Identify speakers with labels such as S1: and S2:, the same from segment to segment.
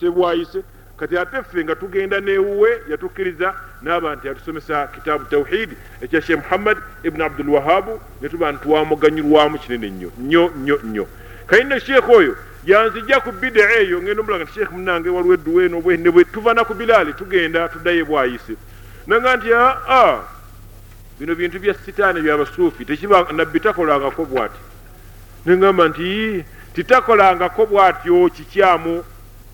S1: tebwayise. Kati ate ffe nga tugenda newuwe yatukkiriza naaba nti atusomesa kitaabu tawhidi ekya sheekh muhammad ibuni abdulwahabu ne tuba ntitwamuganyulwamu kinene nnyo nnyo nnyo nnyo. Kayina sheekh oyo yanzijja ku bidaa eyo ngenda omulaga nti sheekh munange waliwo edduweeno bwene bwe tuvana ku bilaali tugenda tuddayo bwayise nanga nti aa bino bintu bya sitaani byabasuufi tekiba nabbi takolangako bwati? Neŋgamba nti titakolangako bwatyo kikyamu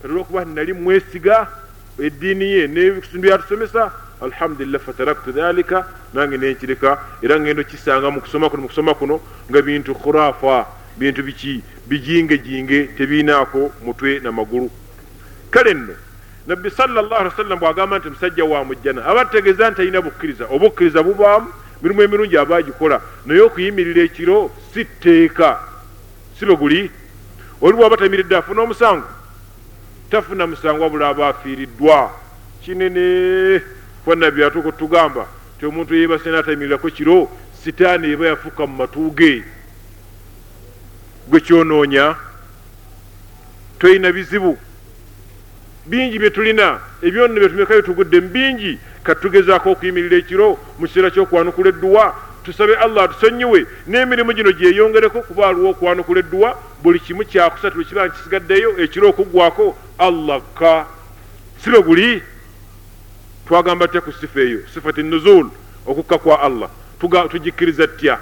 S1: kati olwokuba nali mwesiga eddiini ye nebitundu byatusomesa alhamdulillah fataraktu dhalika nange nenkireka era ngendo kisanga mukusoma kuno mukusoma kuno nga bintu khurafa bintu biki bijingejinge tebiinaako mutwe namagulu kale nno nabbi sallallahu alaihi wasallam bwagamba nti musajja wa mujjana aba tutegeeza nti alina bukkiriza obukkiriza bubaamu mirimu emirungi aba agikola naye okuyimirira ekiro si tteeka si bwe guli oli bwaba tayimiridde afuna omusango tafuna musango wabula aba afiiriddwa. Kinene kwanabbi atuuka otugamba ti omuntu yeebase naatayimirirako kiro sitaani eba yafuka mu matuuge gwe kyonoonya toyina bizibu. Bingi bye tulina ebyonna byetumekayo tugudde mu bingi katugezaako okuyimirira ekiro mu kiseera ky'okwanukula edduwa tusabe allah atusonyiwe n'emirimu gino gyeyongereko kuba aliwo okwanukula edduwa buli kimu kyakusatu bwe kiba nkisigaddeyo ekiro okuggwako allah ka. Sibe guli? Twagamba tya ku sifa eyo? Sifati nuzul okukka kwa allah. Tugikkiriza ttya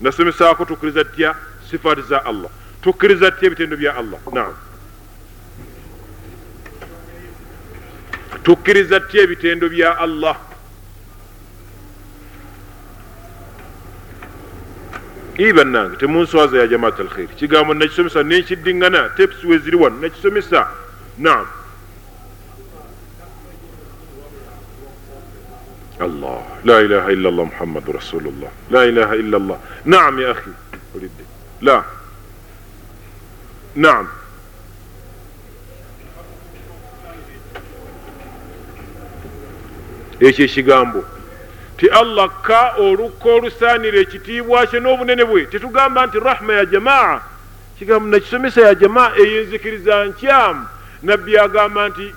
S1: nasomesaako tukkiriza ttya sifaati za allah. Tukkiriza ttya ebitendo bya allah? Naam. Tukkiriza ttya ebitendo bya allah ii bannange temunswaza ya jamaat alkhairi kigambo nakisomesa nenkiddiŋŋana teps we ziri wano nakisomesa naam. Allah. La ilaha illa llah muhammadu rasulullah. La ilaha illa llah naam ya akhi. Olidde la. Naam. Ekyo ekigambo ti allah ka olukka olusaanira ekitiibwa kye n'obunene bwe. Tetugamba nti rahma ya jamaa. Kigambo nakisomesa ya jamaa eyo enzikiriza nkyamu nabbi agamba nti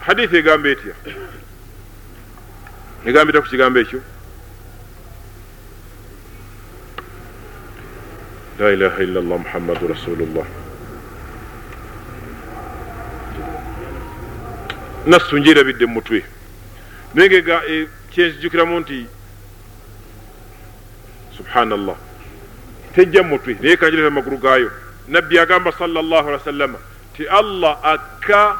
S1: hadithi egamba etya? Egamba etya ku kigambo ekyo? La ilaha illa llah muhammadu rasulullah. Nassu njerabidde mu mutwe naye ngega kyenzijukiramu nti subhanallah. Tejja mu mutwe naye kanjireta amagulu gaayo. Nabbi agamba sallallahu alaihi wasallama ti allah akka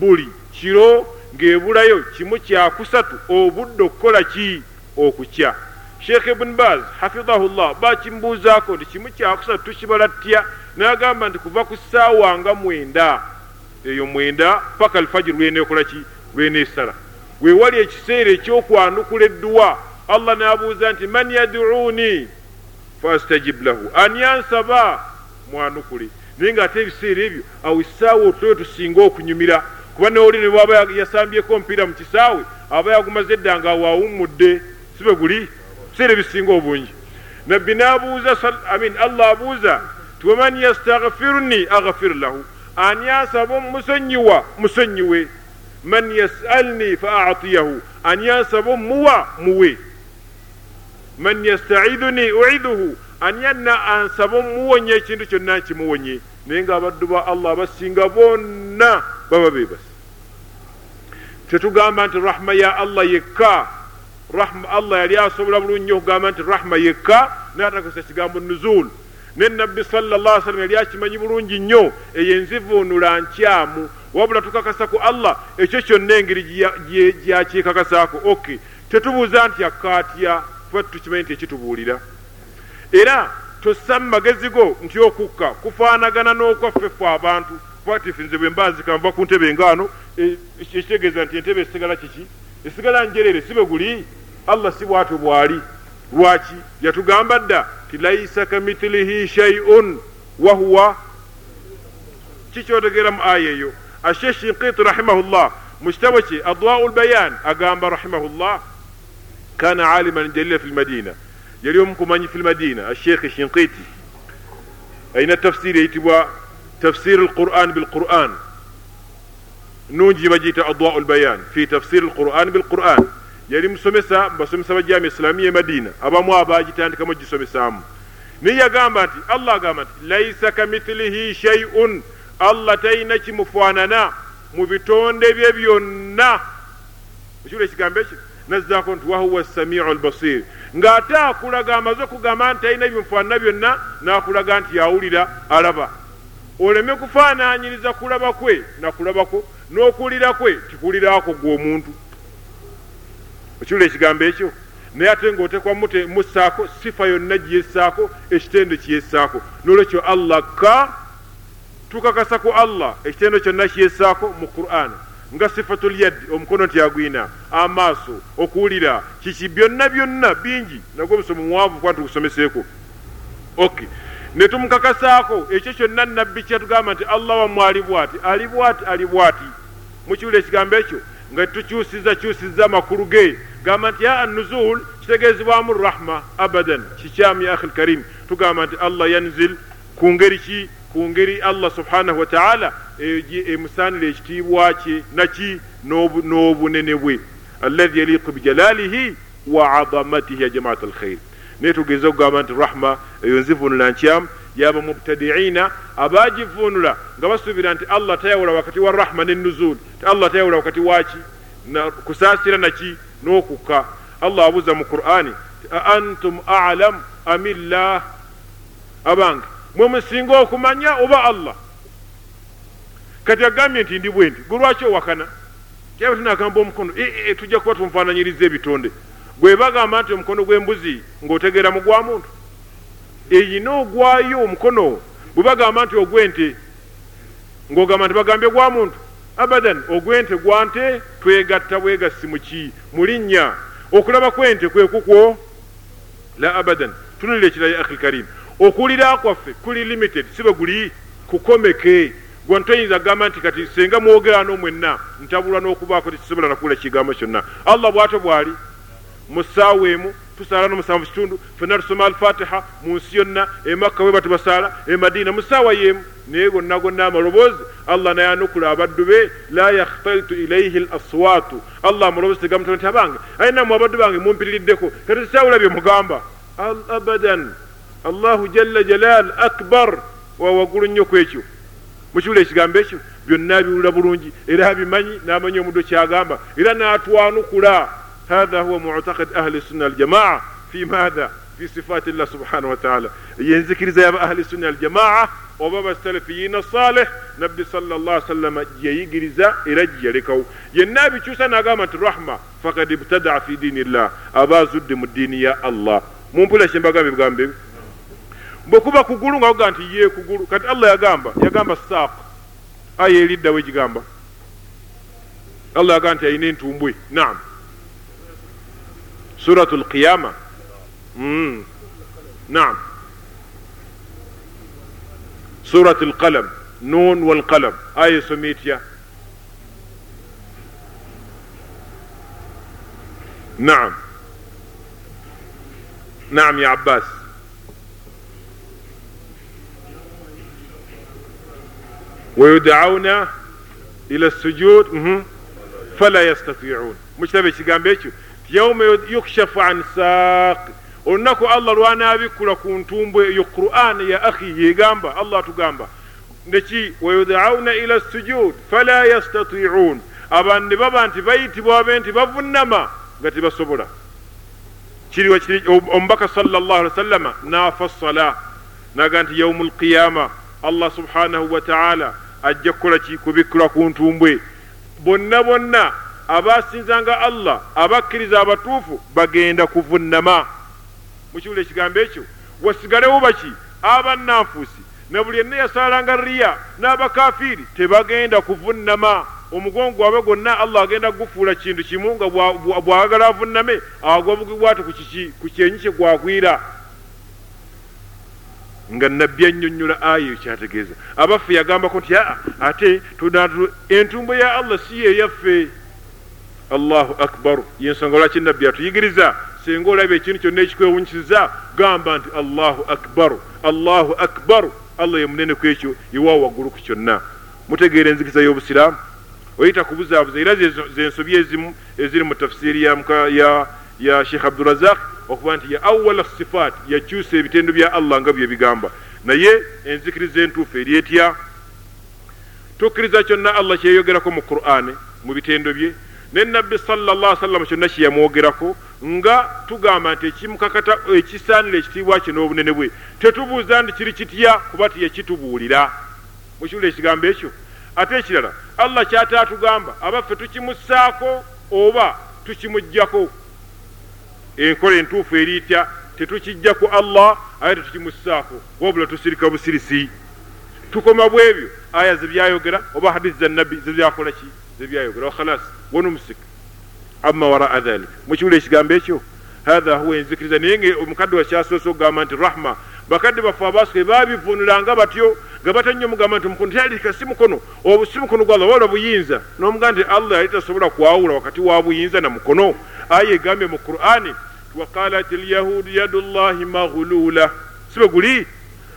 S1: buli kiro ng'ebulayo kimu kyakusatu obudde okukola ki okukya sheekh ibuni baz hafidahu llah bakimbuuzaako nti kimu kyakusatu tukibala ttya n'agamba nti kuva ku ssaawa nga mwenda. Eyo mwenda paka alfajiri lweneekola ki lweneesala weewali ekiseera ekyokwanukula edduwa. Allah n'abuuza nti man yaduuni? Fastajib lahu. Ani ansaba? Mwanukule. Naye ng'ate ebiseera ebyo awo essaawa otuloyo tusinga okunyumira. Kuba newoli ne bwaba yasambyeko omupiira mu kisaawe aba yagumaze edda nga awo awummudde sibe guli? Biseera ebisinga obungi. Nabbi n'abuuza amin allah abuuza ti waman yastaghfiruni aghfir lahu. Ani ansaba musonyiwa musonyiwe man yasalni fa atiyahu ani ansaba omuwa muwe man yastaiduni uiduhu ani anna ansaba omuwonya ekintu kyonna nkimuwonye naye ngaabaddu ba allah abasinga bonna baba bebasi tetugamba nti rahma ya allah yekka rahma allah yali asobola bulungi okugamba nti rahma yekka naye atakozesa kigambo nuzul ne nabbi sallallahu sallam yali akimanyi bulungi nnyo eyo enzivuunula nkyamu wabula tukakasa ku allah ekyo kyonna engeri gyakyekakasaako ok tetubuuza nti akaatya kuba tukimanyi nti ekitubuulira. Era tossa mu magezi go nti okukka kufaanagana n'okwaffe ffe abantu. Kwatifu nze bwe mbaazika nva ku ntebe ngaano ekitegeeza nti entebe esigala kiki? Esigala njerere sibe guli? Allah si bwatyo bwali. Lwaki? Yatugamba dda ti laisa kamithilihi shaiun wahuwa kikyotegeera mu aya eyo ashe shinkiti rahimahullah mu kitabo kye adwau lbayan agamba rahimahullah kana aliman jalila fi lmadina yali omukumanyi fi lmadina ashekhi shinkiti ayina tafsiri eyitibwa tafsir alquran bilquran nungi bagiyita adwau lbayan fi tafsir alquran bilquran yali musomesa basomesa bajami islamiya e madina abamu abagitandikamu gisomesaamu naye yagamba nti allah agamba nti laisa kamithilihi shaiun allah talina kimufaanana mu bitonde bye byonna. Ekiwula ekigambo ekyo nazzaako nti wahuwa samiu albasir ng'ate akulaga amaze okugamba nti talina bimufaanana byonna n'akulaga nti yawulira alaba. Oleme kufaananyiriza kulaba kwe nakulabako n'okuwulira kwe tikuwuliraako gwe omuntu. Okiwula ekigambo ekyo naye ate ng'otekwa mute mussaako sifa yonna gyeyessaako ekitendo kyeyessaako n'olwekyo allah ka tukakasa ku allah. Ekitendo kyonna kyeyessaako mu quran. Nga sifatul yaddi omukono nti agwina amaaso okuwulira kiki byonna byonna bingi. Nagwe obusomo muwanvu kuba tugusomeseeko ok. Ne tumukakasaako. Ekyo kyonna nabbi kyatugamba nti allah wammwe ali bwati ali bwati ali bwati. Mukiwula ekigambo ekyo? Nga tukyusiza kyusiza amakulu ge. Gamba nti ya anuzul kitegeezebwamu rahma abadan. Kikyamu ya akhi lkarim tugamba nti allah yanzil ku ngeri ki ku ngeri allah subhanahu wataala emusaanira ekitiibwa kye naki n'obunene bwe. Alladhi yaliqu bijalalihi wa adamatihi ya jamaat alkhair naye tugeze okugamba nti rahma eyo nzivunula nkyamu yaba mubtadiina abagivunula nga basuubira nti allah tayawula wakati wa rahma nenuzul ti allah tayawula wakati waki kusaasira naki n'okukka. Allah abuuza mu qur'ani ti a antum alam amillah abange mwe musinga okumanya oba allah. Kati agambye nti ndi bwe nti gwe lwaki owakana? Kyaba tinagamba omukono tujja kuba tunfaananyiriza ebitonde. Gwe bagamba nti omukono gw'embuzi ng'otegeera mu gwa muntu. Eyina ogwayo omukono bwe bagamba nti ogwente ng'ogamba nti bagambye gwa muntu. Abadan ogwente gwa nte twegatta bwegasi muki mu linnya. Okulaba kwente kwe kukwo? La abadan. Tunulira ekirala ya akhi karim okuwulira kwaffe kuli limited sibe guli kukomeke. Gwe toyinza kugamba nti kati senga mwogerano mwenna ntabulwa n'okubaako tekisobola nakuwula kigambo kyonna. Allah bw'atyo bw'ali mu ssaawa emu tusaala n'omusanvu kitundu fenna tusoma alfatiha mu nsi yonna emakka we batubasaala emadiina mu ssaawa yemu. Naye gonna gonna amaloboozi allah naye anukula abaddu be la yakhtalitu ilaihi l aswaatu allah amaloboozi tegamutaba nti abange ayinamu abaddu bange mumpitiriddeko kati tekyawula bye mugamba? Abadan allahu jalla jalal akbar. Wa waggulu nnyo ku ekyo. Mukiwula ekigambo ekyo byonna biwulira bulungi. Era abimanyi n'amanyi omuddo kyagamba. Era n'atwanukula. Hatha huwa mutakad ahli sunna aljamaa fi maatha fi sifaati llah subhanahu wataala yenzikiriza yaba ahli sunna aljamaa oba basalafiyina saleh nabbi sala llah sallama gyeyigiriza era gyeyalekawo yenna abikyusa n'agamba nti rahma fakad ibtadaa fi diini llah aba azudde mu ddiini ya allah. Mumpula kyembagambe bigambo bwekuba kugulu nga kuga nti ye kugulu kati allah yagamba yagamba saaq. Aya eriddawo egigamba allah yagamba nti ayina entumbwe. Naam. Suratu lqiyama mm. naam. Suratu lqalam nun walqalam aya esoma etya? Naam. Naam ya abbas ويدعون إلى السجود فلا يستطيعون مكتب ekigambo ekyo yauma yukshafu an saaq olunaku allah lwanaabikula ku ntumbwe eyo quran ya akhi yegamba allah atugamba neki wayudauna ila sujud fala yastatiun abantu ne baba nti bayitibwa babe nti bavunnama nga tebasobola kiriwa omubaka sala llah ali wasallama naafa sala naga nti yaumu lqiyama allah subhanahu wataala ajja kukola ki? Kubikkula ku ntumbwe. Bonna bonna abasinzanga allah abakkiriza abatuufu bagenda kuvunnama. Mukiwula ekigambo ekyo? Wasigalewo baki? Abannanfuusi. Na buli yenna yasalanga riya n'abakafiiri tebagenda kuvunnama. Omugongo wabe gwonna allah agenda kugufuula kintu kimu nga bwagala avunname agwa kiki ku kyenyi kye gwagwira nga nabbi annyonnyola eyo kyategeeza abaffe yagambako nti aa ate entumbo ya allah si yeyaffe allahu akbaru yensonga lwaki nabbi atuyigiriza? Singa olaba ekintu kyonna ekikwewunyisiza gamba nti allahu akbaru allahu akbaru allah ye munene ku ekyo yewa waggulu ku kyonna. Mutegeera enzikiriza y'obusiraamu? Oyita kubuzaabuza era zensobi ezimu eziri mu tafsiri ya, sheikh abdurazak okuba nti ya awala sifaat yakyusa ebitendo bya allah nga bye bigamba. Naye enzikiriza entuufu eri etya? Tukkiriza kyonna allah kyeyogerako mu qur'ani mu bitendo bye. Ne nabbi salllah sallama kyonna kyeyamwogerako nga tugamba nti ekimukakata ekisaanira ekitiibwa kye n'obunene bwe tetubuuza nti kiri kitya kuba tiyekitubuulira mukiwula ekigambo ekyo? Ate ekirala allah kyata atugamba abaffe tukimussaako oba tukimugjako enkola entuufu eriitya tetukijjaku allah aye tetukimussaako wabula tusirika busirisi. Tukoma bwebyo aya zebyayogera oba hadisi za nabbi zebyakola ki? Zebyayogera wakhalas wanumusik amma waraa dhalik. Mukiwula ekigambo ekyo hatha huwa enzikiriza. Naye omukadde wakyasoose okugamba nti rahma. Bakadde baffe abaasoke babivunulanga batyo nga batannyo mugamba nti omukono tyalika si mukono si mukono gwa allah wabula buyinza nomuga nti allah yali tasobola kwawula wakati wa buyinza na mukono. Aya egambye mu qur'ani waqalat lyahudu yadu llahi maghulula. Sibe guli?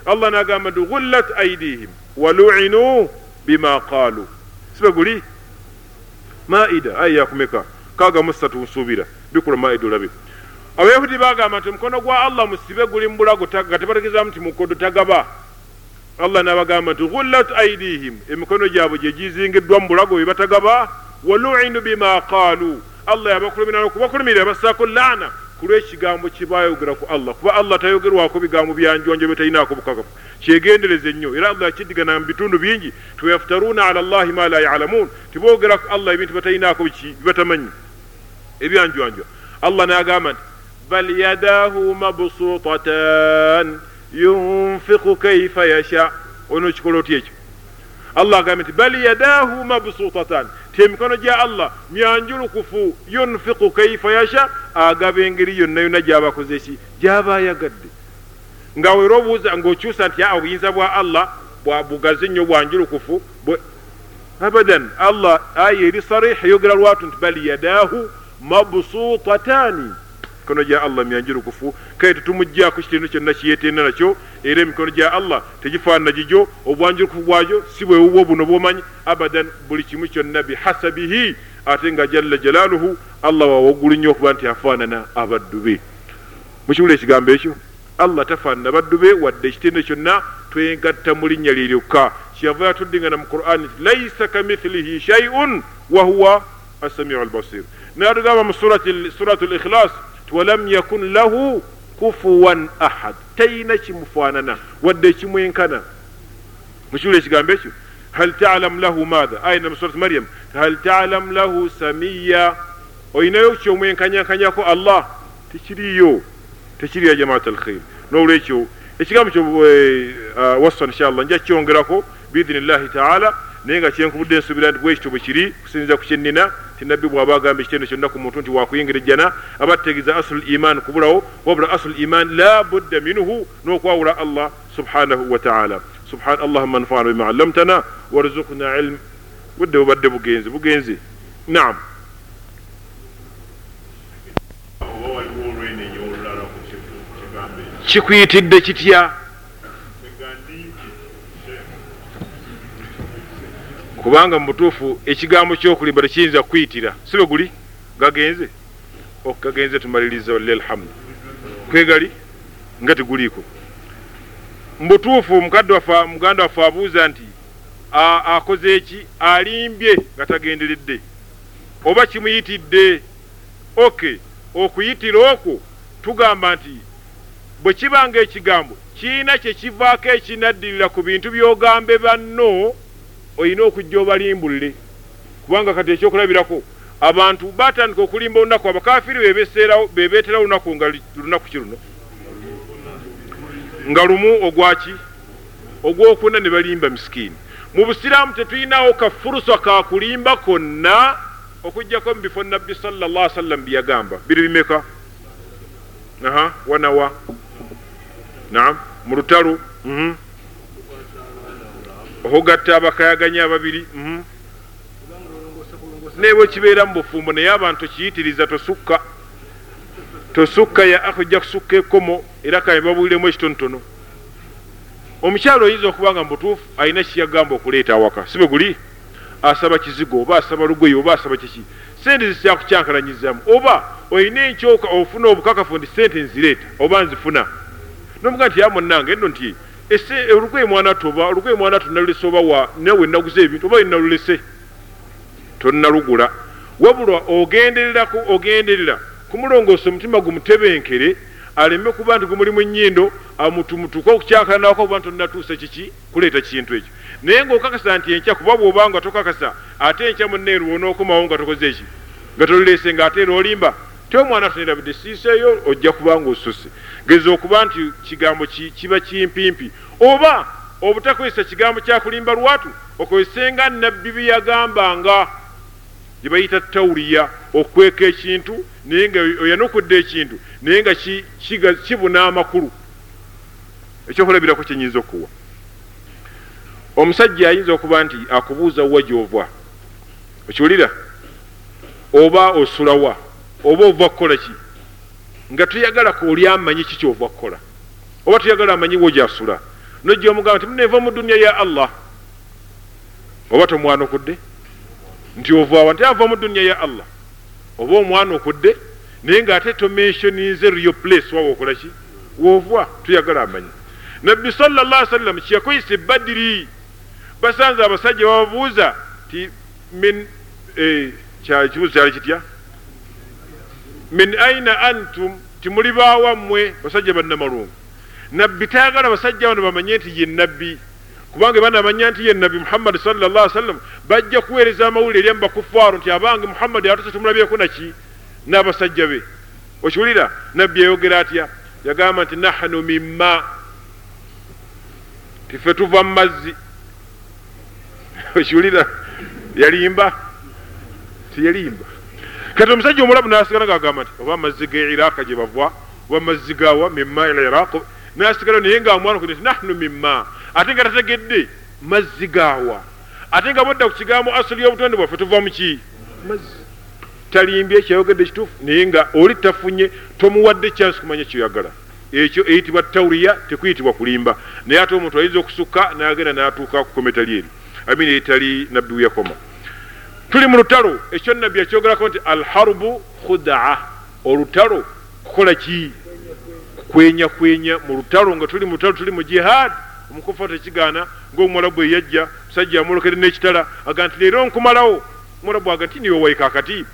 S1: Allah nagamba nti ghullat aidihim waluinu bima qaalu sibe guli? Maida aya yakumeka. Kaga musatu nsuubira bikula maida olabe. Abayahudi bagamba nti omukono gwa allah musibe guli mubulago nga tebategezamu nti mukodo tagaba allah nabagamba nti ghullat aidihim emikono gyabwe gyegizingiddwa mu bulago bye batagaba. Waluinu bima qaalu. Allah yabakulumira nokubakulumira yabassaako laana ku lw'ekigambo kibayogera ku allah. Kuba allah tayogerwako bigambo byanjwanjo byetalinaako bukakafu. Kyegendereze nnyo. Era allah yakiddigana mu bitundu bingi. Tiyaftaruuna ala llahi ma la yalamuun. Tiboogera ku allah ebintu batalinaako bibatamanyi ebyanjwanjwa. Allah nagamba nti bal yadahu mabsutatan yunfiku kaifa yasha. Ono kikola oti ekyo allah agambye nti bal yadahu mabsutatan ti emikono gya allah myanjulukufu yunfiku kaifa yasha. Agaba engeri yonna yonna gyabakoze eki gyaba ayagadde nga wera obuuza ngaokyusa nti aa obuyinza bwa allah bwabugazi nnyo bwanjulukufu abadan allah aya eri sarih eyogera lwatu nti bal yadahu mabsutatani emikono gya allah myanjulukufu kale tetumugjaako kitendo kyonna kiyetenda nakyo era emikono gya allah tegifaanana gigyo obwanjulukufu bwagyo si bwewubwo buno bwomanyi abadan buli kimu kyonna bihasabihi ate nga jalla jalaaluhu allah wawaggulu nnyo okuba nti afaanana abaddu be. Mukiwula ekigambo ekyo allah tafaanana baddu be wadde ekitendo kyonna twegatta mu linnya lye lyokka kyeyava yatuddingana mu qur'ani nti laisa kamithilihi shaiun wahuwa assamiu albasir natugamba mu suratu likhlas walam yakun lahu kufuwan ahad tayina kimufaanana wadde ekimwenkana mukiwula ekigambo ekyo. Hal talam lahu maatha ayina musurat maryam. Hal talam lahu samiya oyinayo kyomwenkanyakanyako allah? Tekiriyo tekiriyo jamaat alkhair nolwekyo ekigambo kyo wasa inshallah nja kyongerako biidhinillahi taala naye nga kyenkubudde ensuubira nti bwekityo bwe kiri kusinziza ku kyennina ti nabbi bw'aba agamba ekitendo kyonna ku muntu nti wakuyingira ejjana aba ategeeza asulu iman kubulawo wabula asulu iman la budda minhu n'okwawula allah subhanahu wa taala. Subhan allahuma anfana bima allamtana warzukna ilm budde bubadde bugenzi bugenzi. Naam. Kikuyitidde kitya kubanga mubutuufu ekigambo kyokulimba tekiyinza kuyitira sibe guli? Gagenze. Gagenze tumaliriza walla alhamdu kwegali? Nga tiguliiko mubutuufu mukadde wafe muganda waffe abuuza nti akoze eki alimbye nga tagenderedde. Oba kimuyitidde? Ok okuyitira okwo tugamba nti bwe kibanga ekigambo kiina kyekivaako ekinaddirira ku bintu byogambe banno olina okujja obalimbulire. Kubanga kati ekyokulabirako abantu batandika okulimba olunaku abakafiri bebeetera olunaku nga lunaku ki luno? Nga lumu ogwaki ogwokuna ne balimba misikini mu busiraamu tetulinawo kafurusa kakulimba konna okugjako mu bifo nabbi sallallahu sallam byeyagamba biri bimeka? Aha wanawa. Naam mu lutalo okugatta abakayaganya ababiri naye bwe kibeera mu bufumbo naye abantu tokiyitiriza tosukka. Tosukka ya akh ojja kusukka ekkomo era kaye babuuliremu ekitonotono omukyalo oyinza okuba nga mubutuufu alina kiyagamba okuleeta awaka. Si bwe guli? Asaba kizigo oba asaba lugoye oba asaba kiki? Sente zikyakukyankalanyizamu oba olina enkyoka ofuna obukakafu nti sente nzireeta oba nzifuna? Nomuga nti yamunange eno nti olugoye mwana toba olugoye mwana tonalulese oba wa nawe naguza ebintu oba inalulese tonnalugula wabulwa ogendereraku ogenderera kumulongoosa omutima gumutebenkere aleme kuba nti gumulimu ennyindo amutumutuka okukyakalanawako oba nti onnatuusa kiki kuleeta kintu ekyo. Naye ngaokakasa nti enkya kuba bwoba nga tokakasa ate enkya muneeru onookomawo nga tokoze eki nga tolulese ngaate era olimba te omwana tonerabidde siiseeyo ojja kuba nga osuse geza okuba nti kigambo kiba kimpimpi. Oba obutakozesa kigambo kyakulimba lwatu okozesenga nabbi bye yagambanga. Gye bayita tawuliya okweka ekintu naye nga oyanukudde ekintu naye nga kibuna amakulu. Ekyokulabirako kyenyinza okuwa. Omusajja ayinza okuba nti akubuuza wa gyova? Okiwulira? Oba osulawa oba ova kukola ki? Nga toyagala kooli amanyi ki kyova kukola oba toyagala amanyiwo gyasula nojja omugamba nti muneva mu duniya ya allah. Oba tomwana okudde? Nti ovaawa nti ava mu duniya ya allah. Oba omwana okudde? Naye ngaate tomensionize rio place wawa okola ki? Woova tuyagala amanyi. Nabbi salallah sallam kyeyakozesa ebadiri basanze abasajja bababuuza ti min eh, kibuzo kyali kitya min aina antum? Timuli baawammwe basajja bannamalungu. Nabbi tayagala basajja bano bamanye nti ye nabbi kubanga banamanya nti ye nabbi muhammadi salllah sallam bajja kuweereza amawulire eri amubakufaaru nti abange muhammadi atuse tumulabyeku naki n'abasajja be. Okiwulira nabbi yayogera atya? Yagamba nti nahnu mimma. Tife tuva mu mazzi. Okiwulira yalimba? Tiyalimba kati omusajja omulabu nasigala ngagamba nti oba amazzi ge iraka gye bava oba amazzi gawa mimma il iraq? Nasigala naye nga amwana nti nahnu mimma. Ate nga tategedde mazzi gawa ate nga bodda ku kigambo asuli y'obutonde bwaffe tuva muki mazzi. Talimbye kyayogedde kituufu naye nga oli tafunye tomuwadde kyansi kumanya kyoyagala. Ekyo eyitibwa tawuriya tekuyitibwa kulimba. Naye ate omuntu ayinza okusukka nagenda natuuka ku kometa lyeri amini etali nabbi weyakoma tuli mu lutalo ekyo nabbi yakyogerako nti alharubu khudaa olutalo kukola ki? Kwenya kwenya mu lutalo nga tuli mu lutalo tuli mu jihad. Omukufa tekigaana ngaomwalabu eyajja musajja amulokere n'ekitala aga nti leero nkumalawo. Omwalabu aga nti niwe waika akati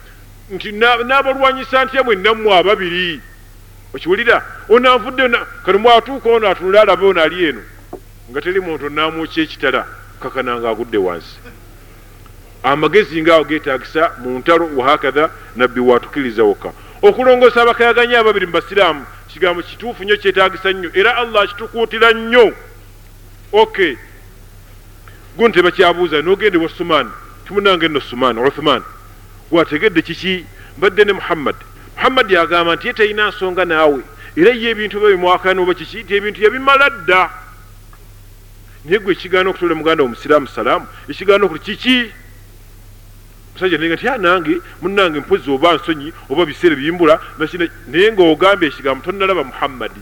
S1: nti n'abalwanyisa ntya mwennammwe ababiri. Okiwulira ono anvudde kati mwatuuka ono atunule alabe ono ali eno. Nga teri muntu namwokya ekitala kakananga agudde wansi amagezi ngaawo getagisa mu ntalo wahakatha nabbi watukiriza wokka. Okulongoosa abakayaganya ababiri mu basiraamu kigambo kituufu nnyo kyetagisa nnyo era allah akitukuutira nnyo. Ok guno tebakyabuuza nogende wa suman kimunange nno suman uthman. Wategedde kiki? Mbadde ne muhammad. Muhammad yagamba nti ye talina nsonga naawe. Era ye ebintu byo bimwakana oba kiki? Ti ebintu yabimala dda. Naye gwe ekigaana okutoola muganda omusiraamu salaamu ekigaana okuli kiki musajja naye nti nange munange mpozi oba nsonyi oba biseera bimbula naye ngaogambye ekigambo tonnalaba muhammadi.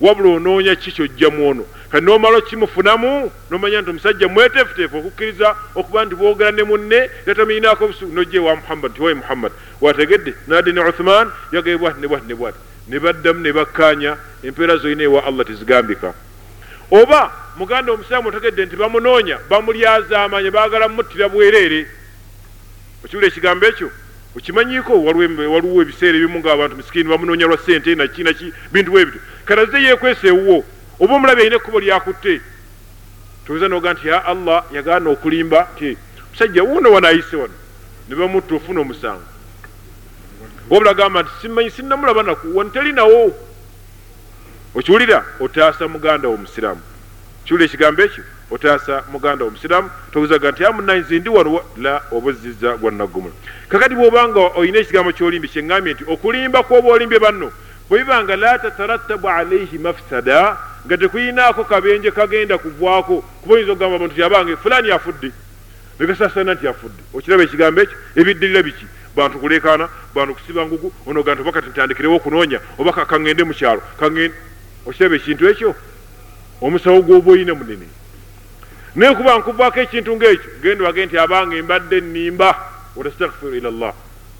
S1: Wabula onoonya ki kyojjamu ono? Kati nomala kimufunamu nomanya nti omusajja mweteefuteefu okukkiriza okuba nti boogera ne munne yataminako obusu nojje wa muhammad nti wayi muhammad. Wategedde nadde ne uthman yagaye bwati ne bwati ne bwati. Ne baddamu ne bakkaanya empeera zolina ewa allah tezigambika. Oba muganda omusiraamu otegedde nti bamunoonya bamulyazaamanya baagala mumuttira bwereere okiwula ekigambo ekyo okimanyiiko waliwo ebiseera ebimu ngaabantu misikini bamunoonya lwa sente naki naki bintu bwe bityo. Kanaze yekwesa ewuwo oba omulabi alina ekkubo lyakutte toza noga nti ya allah yagaana okulimba ti musajja wuno wano ayise wano. Ne bamutta ofuna omusango. Wabula gamba nti simanyi sinnamulaba naku wano terinawo okiwulira otaasa muganda womusiraamu kiwulira ekigambo ekyo otaasa muganda omusiraamu tobuzaga nti amunanyize ndi wano la oba ozizza gwannagumula kakati bwobanga olina ekigambo kyolimbi kyeŋŋambye nti okulimba kwoba olimbye banno bwe bibanga la tatarattabu alaihi mafsada nga tekuyinaako kabenje kagenda kuvwako kuba oyinza okugamba abantu ti abange fulani afudde. Negasasana nti afudde. Okiraba ekigambo ekyo ebiddirira biki? Bantu kulekaana bantu kusiba ngugu onoga nti obakati ntandikirewo okunoonya oba kaŋŋende mukyalo okiraba ekintu ekyo? Omusawo gwoba oyina munene naye kuba nkuvaako ekintu ngaekyo genda bage nti abange mbadde nnimba watastaghfiru ila llah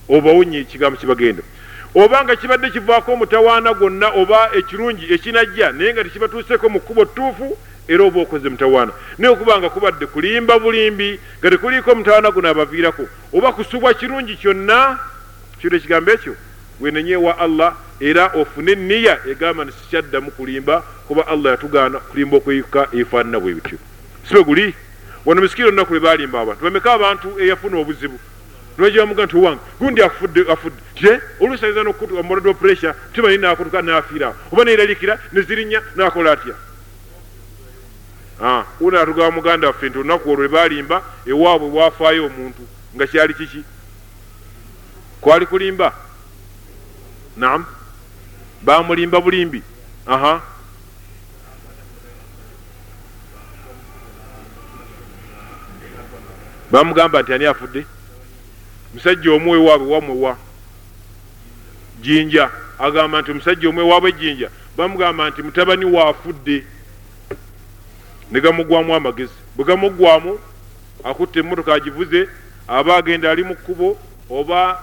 S1: obawonye ekigambo kibagenda. Obanga kibadde kivaako omutawaana gwonna oba ekirungi ekinajja naye nga tekibatuuseko mu kkubo ttuufu era oba okoze mutawaana. Naye okubanga kubadde kulimba bulimbi nga tekuliiko mutawaana guno abaviirako. Oba kusubwa kirungi kyonna kiwula ekigambo ekyo wenenyewa allah era ofune eniya egamba nti sikyaddamu kulimba kuba allah yatugaana kulimba okweyuka ebifaanana bwe bityo sibe guli. Wano misikiro olunaku lwe balimba abantu. Bameka abantu eyafuna obuzibu? Nwejamuga nti owange? Gundi afudde afudde. Tye oluusi ayinza nokutuamolado pressure timanyi nakutuka nafiirawo oba neraliikira nezirinya nakola atya? Una atugaba muganda waffe nti olunaku olwo lwe balimba ewaabwe wafaayo omuntu nga kyali kiki? Kwali kulimba? Naam. Bamulimba bulimbi? Aha bamugamba nti ani afudde? Musajja omu ewaabwe wamwewa jinja. Agamba nti omusajja omu ewaabwe jinja. Bamugamba nti mutabani waafudde ne gamugwamu amagezi. Bwe gamugwamu akutta emmotoka agivuze aba agenda ali mu kkubo oba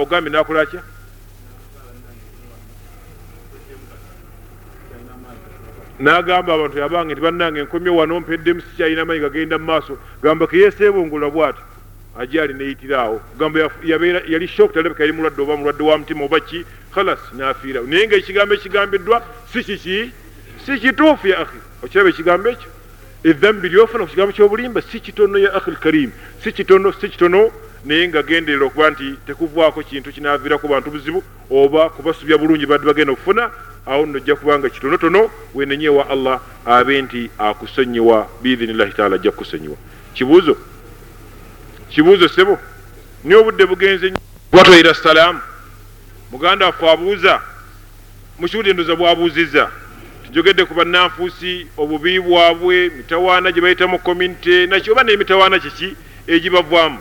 S1: ogambye nakolakya n'agamba abantu yabange nti bannange enkomye wano mpeddemu sikyalina manyi gagenda mu maaso. Gamba keyeseebungula bwati ajali neyitiraawo gamba yali shok talabika yali mulwadde oba mulwadde wa mutima oba ki? Khalas nafiirawo naye nga ekigambo ekigambiddwa si kiki si kituufu ya akhi? Okiraba ekigambo ekyo? Edhambi lyofuna ku kigambo kyobulimba si kitono ya akhi lkarim si kitono si kitono. Naye nga genderera okuba nti tekuvwako kintu kinaviirako bantu buzibu oba kubasubya bulungi badde bagenda okufuna awo nno ojja kubanga kitonotono wenenyewa allah abe nti akusonyiwa biidhinillahi taala ajja kukusonyiwa kibuuzo? Kibuuzo sebo naye obudde bugenze watwaira salaamu. Muganda waffe abuuza mukiwulire endoza bwabuuzizza tujogedde ku bannanfuusi obubi bwabwe mitawaana gye bayitamu community naki oba n'emitawaana kiki egibavaamu?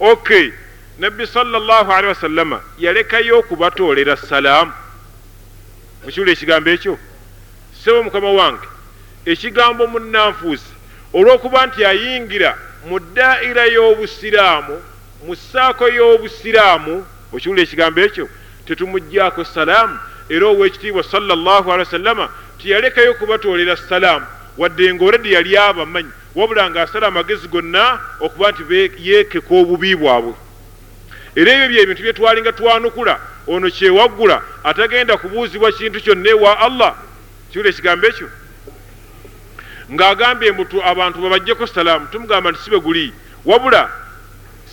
S1: Ok nabbi salllahu alehi wasallama yalekayo okubatoolera salaamu mukiwulire ekigambo ekyo? Sebo mukama wange ekigambo munnanfuusi olw'okuba nti ayingira mu ddaira y'obusiraamu mu ssaako y'obusiraamu okiwulira ekigambo ekyo? Tetumugjaako salaamu era ow'ekitiibwa salllahu alehi wasallama tiyalekayo kubatoolera salaamu wadde nga oredi yali abamanyi wabula ng'asala amagezi gonna okuba nti yeekeka obubi bwabwe era ebyo byebintu bye twalinga twanukula. Ono kyewaggula atagenda kubuuzibwa kintu kyonna ewa allah. Kiwula ekigambo ekyo? Ng'agambye mbutu abantu babajjeko salaamu tumugamba nti sibe guli. Wabula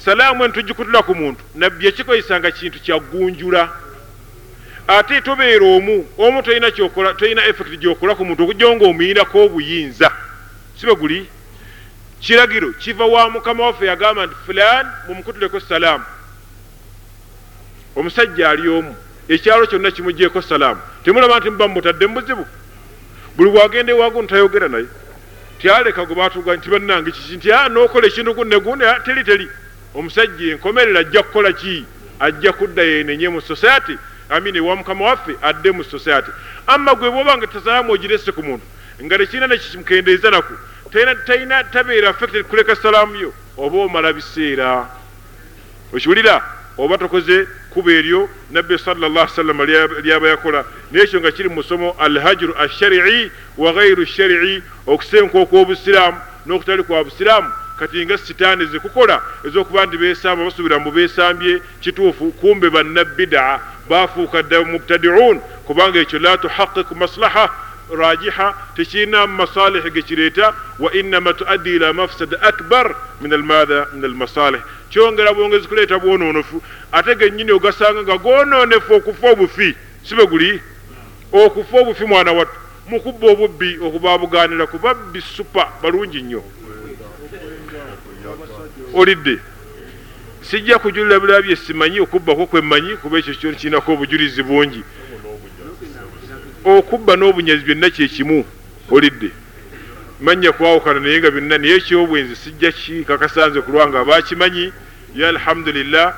S1: salaamu enu tugikutula ku muntu. Nabbi yakikozesanga kintu kyaggunjula ate tobeera omu omu tolina kyokola tolina effect gyokola ku muntu okujja nga omuyinako obuyinza. Sibe guli? Kiragiro kiva wa mukama waffe yagamba nti fulan mumukutuleko salaamu omusajja ali omu ekyalo kyonna kimugyeko salaamu temulaba nti muba mumutadde mubuzibu buli bwagenda ewagu ntayogera naye. Tyaleka gwe batuga nti bannange kiki? Nti a nokola ekintu gunne gundi teri teri. Omusajja enkomerera ajja kukola ki? Ajja kudda yenenye mu society. Amini ewa mukama waffe adde mu society. Amma gwe bwobanga tasalaamu ogirese ku muntu nga tekirina nekimukendeeza naku talina tabeera affected kuleka salaamu yo oba omala biseera. Okiwulira oba tokoze kuba eryo nabbi salllah sallama lyaba yakola. Naye ekyo nga kiri mu musomo alhajru asharii wa gairu sharii okusenka okw'obusiraamu n'okutali kwa busiraamu kati nga sitaani zikukola ez'okuba nti besamba basubira mu besambye kituufu kumbe bannabbidaa bafuuka dda mubtadiun kubanga ekyo la tuhaqiqu maslaha rajiha tekirina masalihi gekireeta wa innama tuaddi ila mafsada akbar min almadha min almasalih kyongera bwongezi kuleeta bwonoonefu ate gennyini ogasanga nga gwonoonefu okufa obufi sibe guli okufa obufi mwana wattu mukubba obubbi okubabuganira ku babbi supa balungi nnyo olidde sijja kujulira birala bye simanyi okubbako kwemmanyi kuba ekyo kyo kirinako obujulizi bungi okubba n'obunyazi byonna kyekimu olidde. Manya kwawukana naye nga byonna naye ekyobwenzi sijja kikakasanze kulwanga bakimanyi ya alhamdulillah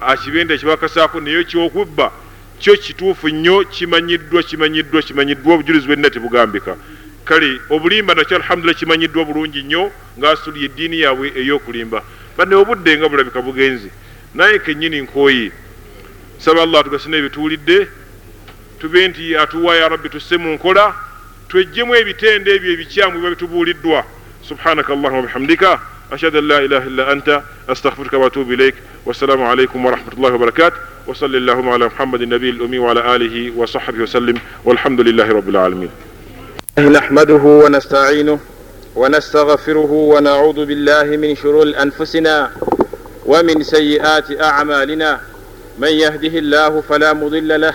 S1: akibenda kibakasaako naye ekyokubba kyo kituufu nnyo kimanyiddwa kimanyiddwa kimanyiddwa obujulizi bwenna tebugambika kale obulimba nakyo alhamdulillah kimanyiddwa bulungi nnyo ng'asuli eddiini yaabwe ey'okulimba. Banne obudde nga bulabika bugenzi. Naye kennyini nkooye saba allah tugasina ebituwulidde tube nti atuwa ya rabbi tusse mu nkola tweggyemu ebitende ebyo ebikyamu biba bitubuuliddwa subhanaka allahuma wabihamdika ashhadu an la ilaha illa anta astaghfiruka waatubu ilaik wassalamu alaikum warahmatullahi wabarakatuh وصلى اللهم على محمد النبي الأمي وعلى آله وصحبه وسلم والحمد لله رب العالمين
S2: نحمده ونستعينه ونستغفره ونعوذ بالله من شرور أنفسنا ومن سيئات أعمالنا من يهده الله فلا مضل له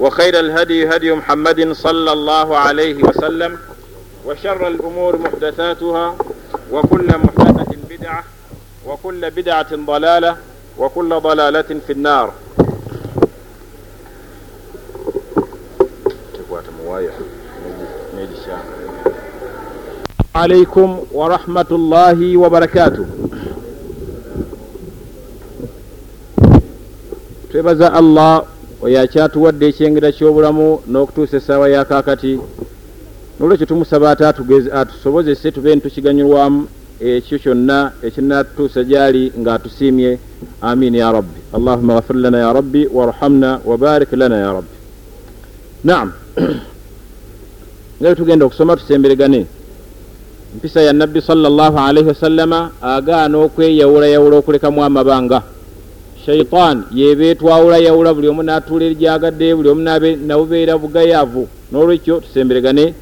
S2: وخير الهدي هدي محمد صلى الله عليه وسلم وشر الأمور محدثاتها وكل محدثة بدعة وكل بدعة ضلالة وكل ضلالة في النار. عليكم ورحمة الله وبركاته. تبزأ الله allah oyakyatuwadde ekyengera ky'obulamu n'okutuusa essaawa yakakati nolwekyo tumusaba ate atusobozese tube ntukiganyulwamu ekyo kyonna ekinatutuusa gyali ng'atusiimye. Amin ya rabbi. Allahuma gafir lana ya rabbi warhamna wabarik lana ya rabbi. Naam. Nga tugenda okusoma tusemberegane. Empisa ya nabbi salllahu alaihi wasallama agaana okweyawulayawula okulekamu amabanga shaitan yeba etwawulayawula buli omu natuula eryagadde buli omu nabubeera bugayaavu. N'olwekyo tusemberegane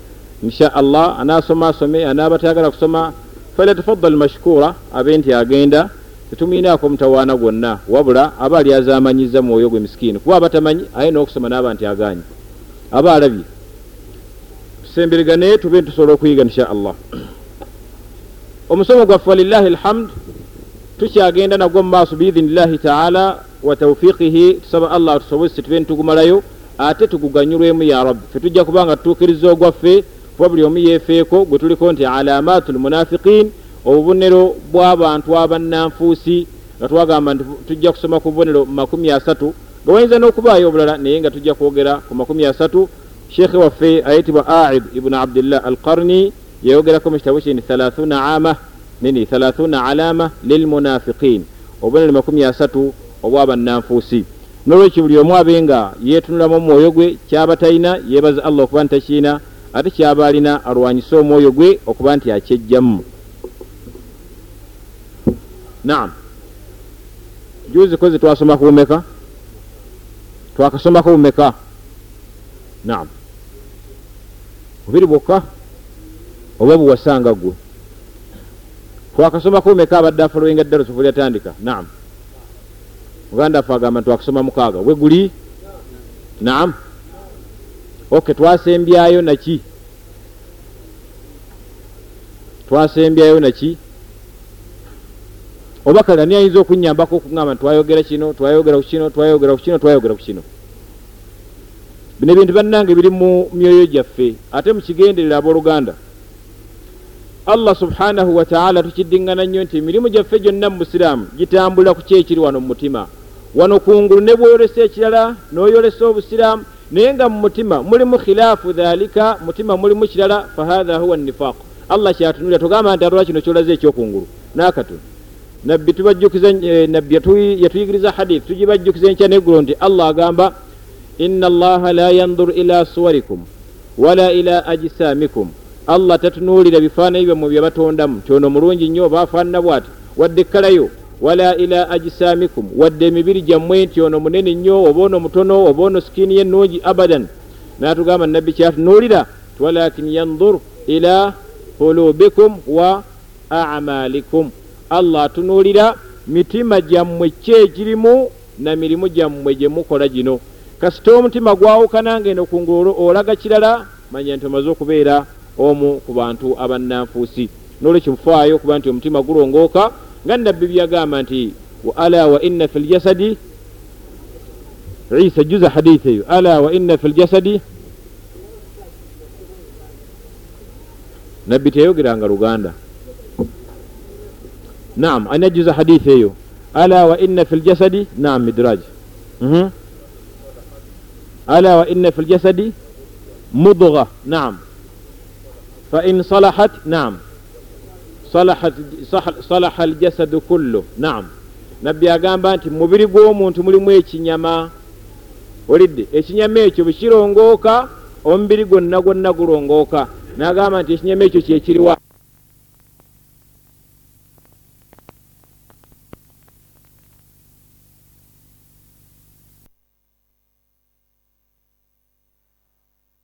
S2: insha allah anasoma asome anaaba tayagala kusoma. Falyatafaddal mashkura abe nti agenda tetumwinaako mutawaana gwonna wabula aba ali azamanyiza mwoyo gwe misikini kuba aba tamanyi aye n'okusoma naaba nti aganye aba alabye. Tusemberegane tube ntusobola okuyiga insha allah. Omusomo gwaffe walillahi alhamd tukyagenda nagwo mu maaso biidhinillahi taala wa taufiqihi tusaba allah tusobozese tube ntugumalayo ate tuguganyulwemu ya rabbi. Fe tujja kuba nga tutuukiriza ogwaffe kuba buli omu yeefeeko gwe tuliko nti alamaatu lmunafiqin obubonero bw'abantu abannanfuusi nga twagamba nti tujja kusoma ku bubonero makumi asatu nga wayinza n'okubaayo obulala naye nga tujja kwogera ku makumi asatu. Sheekhe waffe ayitibwa aid ibuni abdillah alqarni yayogerako mu kitabu kini thalathuna ama nini thalathuna alama lilmunafiqin. Obubonero makumi asatu obw'abannanfuusi n'olwekyo buli omu abe nga yeetunulamu omwoyo gwe kyaba talina yeebaza allah okuba ntakiina ate kyaba alina alwanyise omwoyo gwe okuba nti akyejjamu. Naam. Juzi kozi twasoma ku bumeka? Twakasomako bumeka? Naam. Bubiri bwokka? Oba buwasanga gwe twakasomako bumeka abadde afolowenga ddala sofu lyatandika naam. Muganda affe agamba nti twakasoma mukaaga. We guli? Naam. Ok twasembyayo naki twasembyayo naki oba kale ani ayinza okunyambako okuŋamba nti twayogera kino twayogera ku kino twayogera ku kino twayogera ku kino? Bino ebintu bannange biri mu myoyo gyaffe ate mukigenderera abooluganda allah subhanahu wataala tukiddiŋŋana nnyo nti emirimu gyaffe gyonna mu busiraamu gitambulira ku kyekiri wano mu mutima. Wano kungulu ne bweyolesa ekirala n'oyolesa obusiraamu naye nga mu mutima mulimu khilaafu dhalika mutima mulimu kirala fahatha huwa nifaq allah kyatunulira tugamba nti atolwa kino kyolaze ekyokungulu? Nakatono nabbi tubajjukiza nabbi yatuyigiriza hadith tugibajjukiza enkya neggulo nti allah agamba inna allaha la yandur ila suwarikum wala ila ajsamikum allah tatunuulira bifaananyi byammwe bye batondamu. Kyono mulungi nnyo baafaanana bwati. Wadde ekkalayo wala ila ajisaamikum wadde emibiri gyammwe nti ono munene nnyo oba ono mutono oba ono sikiini yennungi abadan. Naatugamba nabbi kyatunuulira walakin yandur ila qulubikum wa amalikum allah atunuulira mitima gyammwe ki egirimu na mirimu gyammwe gye mukola gino. Kasita omutima gwawukananga eno ku ngulu olaga kirala manya nti omaze okubeera omu ku bantu abannanfuusi. Nolwekyo mufaayo okuba nti omutima gulongooka nga nabbi byagamba nti ala wa inna fi ljasadi isa juza hadithi eyo ala wa inna fi ljasadi nabbi teyogeranga luganda. Naam ani ajuza hadithi eyo ala wa inna fi ljasadi naam midraj. Mhm. ala wa inna fi ljasadi mudga naam fain salahat naam salaha aljasadu kullu naam nabbi agamba nti mu mubiri gw'omuntu mulimu ekinyama olidde ekinyama ekyo bwe kirongooka omubiri gwonna gwonna gulongooka n'agamba nti ekinyama ekyo kyekiriwa